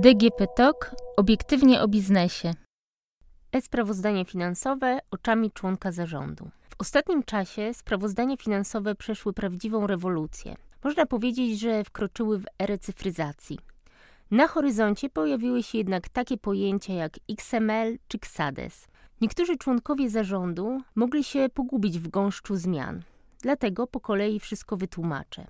DGP TOK obiektywnie o biznesie. E-sprawozdanie finansowe oczami członka zarządu. W ostatnim czasie sprawozdania finansowe przeszły prawdziwą rewolucję. Można powiedzieć, że wkroczyły w erę cyfryzacji. Na horyzoncie pojawiły się jednak takie pojęcia jak XML czy XADES. Niektórzy członkowie zarządu mogli się pogubić w gąszczu zmian. Dlatego po kolei wszystko wytłumaczę.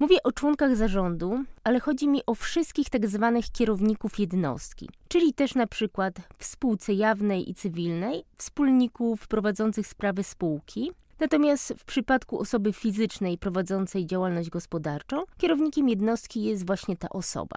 Mówię o członkach zarządu, ale chodzi mi o wszystkich tak zwanych kierowników jednostki, czyli też na przykład w spółce jawnej i cywilnej, wspólników prowadzących sprawy spółki. Natomiast w przypadku osoby fizycznej prowadzącej działalność gospodarczą, kierownikiem jednostki jest właśnie ta osoba.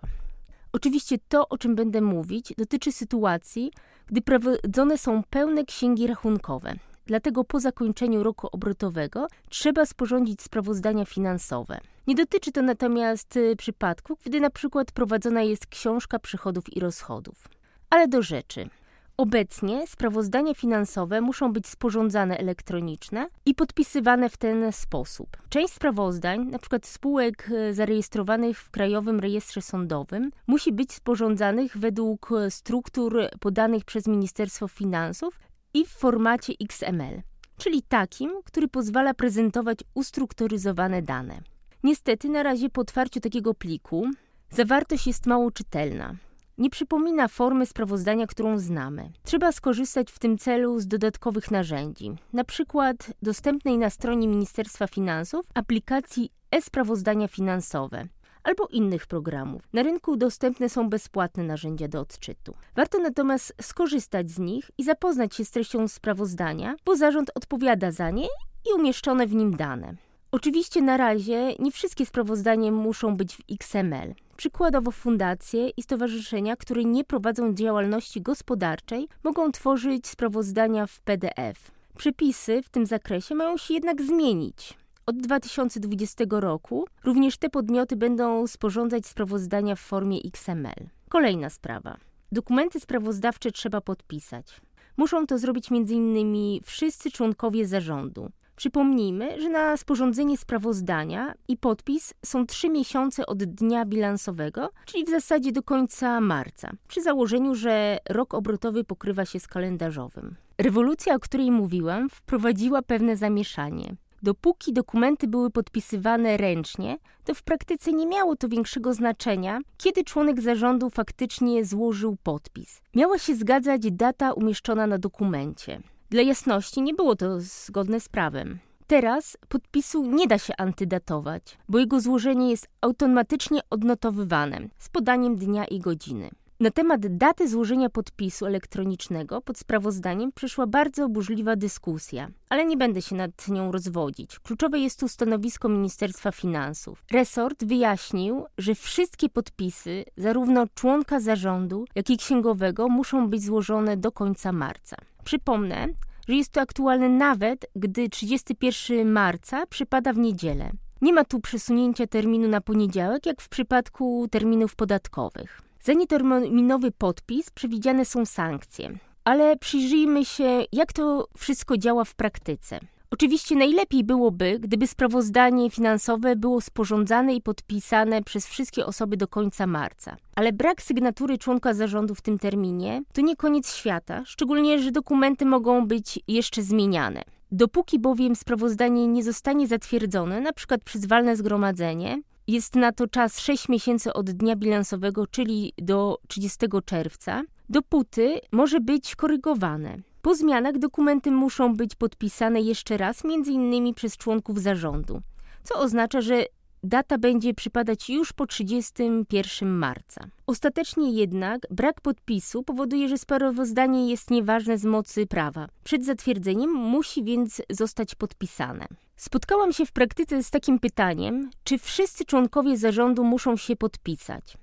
Oczywiście to, o czym będę mówić, dotyczy sytuacji, gdy prowadzone są pełne księgi rachunkowe. Dlatego po zakończeniu roku obrotowego trzeba sporządzić sprawozdania finansowe. Nie dotyczy to natomiast y, przypadków, gdy na przykład prowadzona jest książka przychodów i rozchodów. Ale do rzeczy. Obecnie sprawozdania finansowe muszą być sporządzane elektroniczne i podpisywane w ten sposób. Część sprawozdań, np. spółek y, zarejestrowanych w Krajowym Rejestrze Sądowym, musi być sporządzanych według y, struktur podanych przez Ministerstwo Finansów i w formacie XML, czyli takim, który pozwala prezentować ustrukturyzowane dane. Niestety, na razie po otwarciu takiego pliku zawartość jest mało czytelna. Nie przypomina formy sprawozdania, którą znamy. Trzeba skorzystać w tym celu z dodatkowych narzędzi, na przykład dostępnej na stronie Ministerstwa Finansów aplikacji e-sprawozdania finansowe, albo innych programów. Na rynku dostępne są bezpłatne narzędzia do odczytu. Warto natomiast skorzystać z nich i zapoznać się z treścią sprawozdania, bo zarząd odpowiada za nie i umieszczone w nim dane. Oczywiście na razie nie wszystkie sprawozdania muszą być w XML. Przykładowo fundacje i stowarzyszenia, które nie prowadzą działalności gospodarczej, mogą tworzyć sprawozdania w PDF. Przepisy w tym zakresie mają się jednak zmienić. Od 2020 roku również te podmioty będą sporządzać sprawozdania w formie XML. Kolejna sprawa. Dokumenty sprawozdawcze trzeba podpisać. Muszą to zrobić m.in. wszyscy członkowie zarządu. Przypomnijmy, że na sporządzenie sprawozdania i podpis są trzy miesiące od dnia bilansowego, czyli w zasadzie do końca marca, przy założeniu, że rok obrotowy pokrywa się z kalendarzowym. Rewolucja, o której mówiłam, wprowadziła pewne zamieszanie. Dopóki dokumenty były podpisywane ręcznie, to w praktyce nie miało to większego znaczenia, kiedy członek zarządu faktycznie złożył podpis. Miała się zgadzać data umieszczona na dokumencie. Dla jasności nie było to zgodne z prawem. Teraz podpisu nie da się antydatować, bo jego złożenie jest automatycznie odnotowywane z podaniem dnia i godziny. Na temat daty złożenia podpisu elektronicznego pod sprawozdaniem przyszła bardzo burzliwa dyskusja, ale nie będę się nad nią rozwodzić. Kluczowe jest tu stanowisko Ministerstwa Finansów. Resort wyjaśnił, że wszystkie podpisy, zarówno członka zarządu, jak i księgowego, muszą być złożone do końca marca. Przypomnę, że jest to aktualne nawet, gdy 31 marca przypada w niedzielę. Nie ma tu przesunięcia terminu na poniedziałek, jak w przypadku terminów podatkowych. Za nieterminowy podpis przewidziane są sankcje. Ale przyjrzyjmy się, jak to wszystko działa w praktyce. Oczywiście najlepiej byłoby, gdyby sprawozdanie finansowe było sporządzane i podpisane przez wszystkie osoby do końca marca. Ale brak sygnatury członka zarządu w tym terminie to nie koniec świata, szczególnie, że dokumenty mogą być jeszcze zmieniane. Dopóki bowiem sprawozdanie nie zostanie zatwierdzone, np. przez walne zgromadzenie, jest na to czas 6 miesięcy od dnia bilansowego, czyli do 30 czerwca. Dopóty może być korygowane. Po zmianach dokumenty muszą być podpisane jeszcze raz, między innymi przez członków zarządu, co oznacza, że data będzie przypadać już po 31 marca. Ostatecznie jednak brak podpisu powoduje, że sprawozdanie jest nieważne z mocy prawa. Przed zatwierdzeniem musi więc zostać podpisane. Spotkałam się w praktyce z takim pytaniem, czy wszyscy członkowie zarządu muszą się podpisać.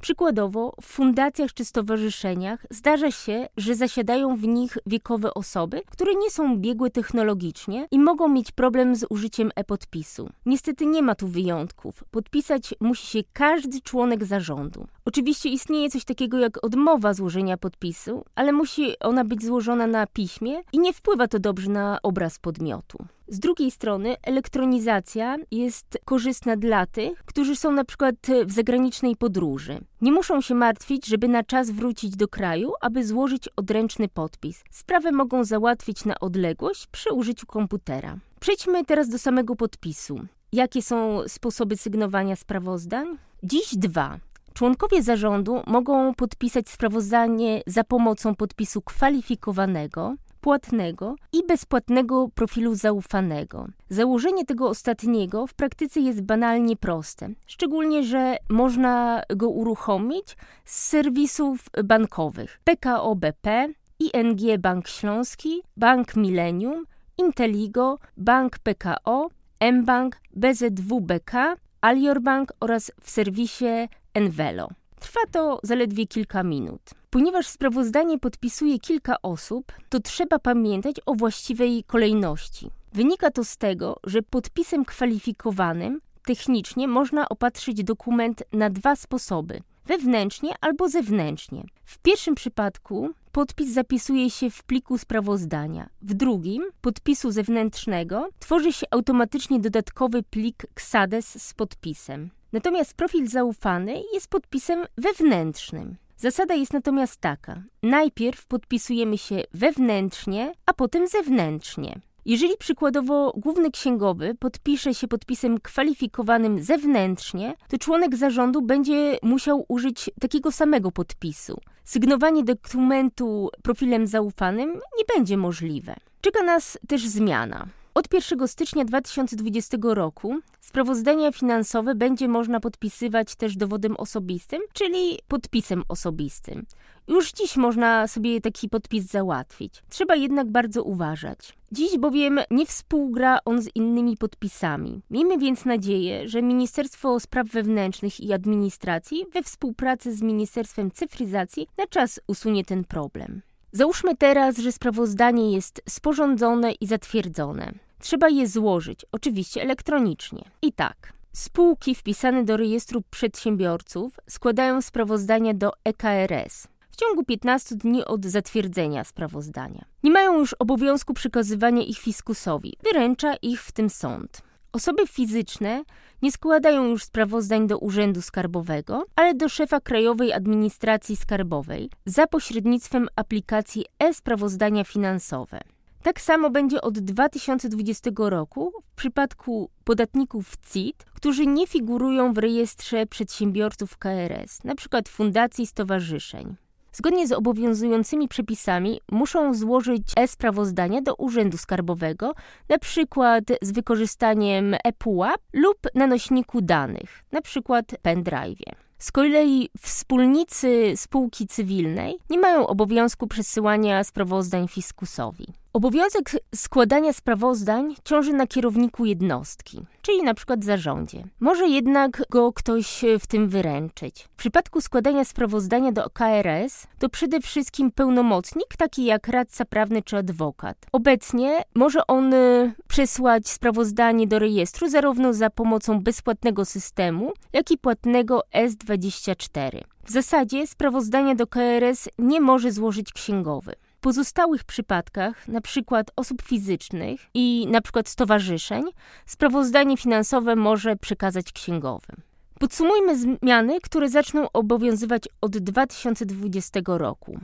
Przykładowo, w fundacjach czy stowarzyszeniach zdarza się, że zasiadają w nich wiekowe osoby, które nie są biegłe technologicznie i mogą mieć problem z użyciem e-podpisu. Niestety nie ma tu wyjątków. Podpisać musi się każdy członek zarządu. Oczywiście istnieje coś takiego jak odmowa złożenia podpisu, ale musi ona być złożona na piśmie i nie wpływa to dobrze na obraz podmiotu. Z drugiej strony elektronizacja jest korzystna dla tych, którzy są na przykład w zagranicznej podróży. Nie muszą się martwić, żeby na czas wrócić do kraju, aby złożyć odręczny podpis. Sprawę mogą załatwić na odległość przy użyciu komputera. Przejdźmy teraz do samego podpisu. Jakie są sposoby sygnowania sprawozdań? Dziś dwa. Członkowie zarządu mogą podpisać sprawozdanie za pomocą podpisu kwalifikowanego, płatnego i bezpłatnego profilu zaufanego. Założenie tego ostatniego w praktyce jest banalnie proste, szczególnie, że można go uruchomić z serwisów bankowych PKO BP, ING Bank Śląski, Bank Millennium, Inteligo, Bank PKO, mBank, BZWBK, Alior Bank oraz w serwisie Envelo. Trwa to zaledwie kilka minut. Ponieważ sprawozdanie podpisuje kilka osób, to trzeba pamiętać o właściwej kolejności. Wynika to z tego, że podpisem kwalifikowanym technicznie można opatrzyć dokument na dwa sposoby: wewnętrznie albo zewnętrznie. W pierwszym przypadku podpis zapisuje się w pliku sprawozdania. W drugim, podpisu zewnętrznego, tworzy się automatycznie dodatkowy plik XADES z podpisem. Natomiast profil zaufany jest podpisem wewnętrznym. Zasada jest natomiast taka: najpierw podpisujemy się wewnętrznie, a potem zewnętrznie. Jeżeli przykładowo główny księgowy podpisze się podpisem kwalifikowanym zewnętrznie, to członek zarządu będzie musiał użyć takiego samego podpisu. Sygnowanie dokumentu profilem zaufanym nie będzie możliwe. Czeka nas też zmiana. Od 1 stycznia 2020 roku sprawozdania finansowe będzie można podpisywać też dowodem osobistym, czyli podpisem osobistym. Już dziś można sobie taki podpis załatwić. Trzeba jednak bardzo uważać. Dziś bowiem nie współgra on z innymi podpisami. Miejmy więc nadzieję, że Ministerstwo Spraw Wewnętrznych i Administracji we współpracy z Ministerstwem Cyfryzacji na czas usunie ten problem. Załóżmy teraz, że sprawozdanie jest sporządzone i zatwierdzone. Trzeba je złożyć, oczywiście elektronicznie. I tak. Spółki wpisane do rejestru przedsiębiorców składają sprawozdania do EKRS w ciągu 15 dni od zatwierdzenia sprawozdania. Nie mają już obowiązku przekazywania ich fiskusowi, wyręcza ich w tym sąd. Osoby fizyczne nie składają już sprawozdań do Urzędu Skarbowego, ale do szefa Krajowej Administracji Skarbowej za pośrednictwem aplikacji e-sprawozdania finansowe. Tak samo będzie od 2020 roku w przypadku podatników CIT, którzy nie figurują w rejestrze przedsiębiorców KRS, np. fundacji stowarzyszeń. Zgodnie z obowiązującymi przepisami muszą złożyć e-sprawozdania do Urzędu Skarbowego, np. z wykorzystaniem ePUAP lub na nośniku danych, np. pendrive. Z kolei wspólnicy spółki cywilnej nie mają obowiązku przesyłania sprawozdań fiskusowi. Obowiązek składania sprawozdań ciąży na kierowniku jednostki, czyli na przykład zarządzie. Może jednak go ktoś w tym wyręczyć. W przypadku składania sprawozdania do KRS to przede wszystkim pełnomocnik, taki jak radca prawny czy adwokat. Obecnie może on y, przesłać sprawozdanie do rejestru zarówno za pomocą bezpłatnego systemu, jak i płatnego S24. W zasadzie sprawozdania do KRS nie może złożyć księgowy. Pozostałych przypadkach, np. osób fizycznych i np. stowarzyszeń, sprawozdanie finansowe może przekazać księgowym. Podsumujmy zmiany, które zaczną obowiązywać od 2020 roku.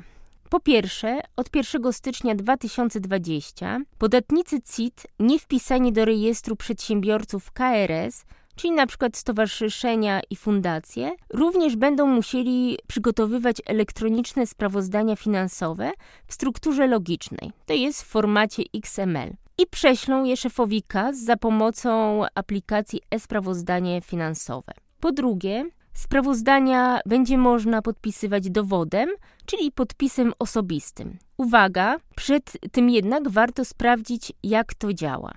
Po pierwsze, od 1 stycznia 2020 podatnicy CIT nie wpisani do rejestru przedsiębiorców KRS czyli na przykład stowarzyszenia i fundacje, również będą musieli przygotowywać elektroniczne sprawozdania finansowe w strukturze logicznej, to jest w formacie XML. I prześlą je szefowi KAS za pomocą aplikacji e-sprawozdanie finansowe. Po drugie, sprawozdania będzie można podpisywać dowodem, czyli podpisem osobistym. Uwaga, przed tym jednak warto sprawdzić, jak to działa.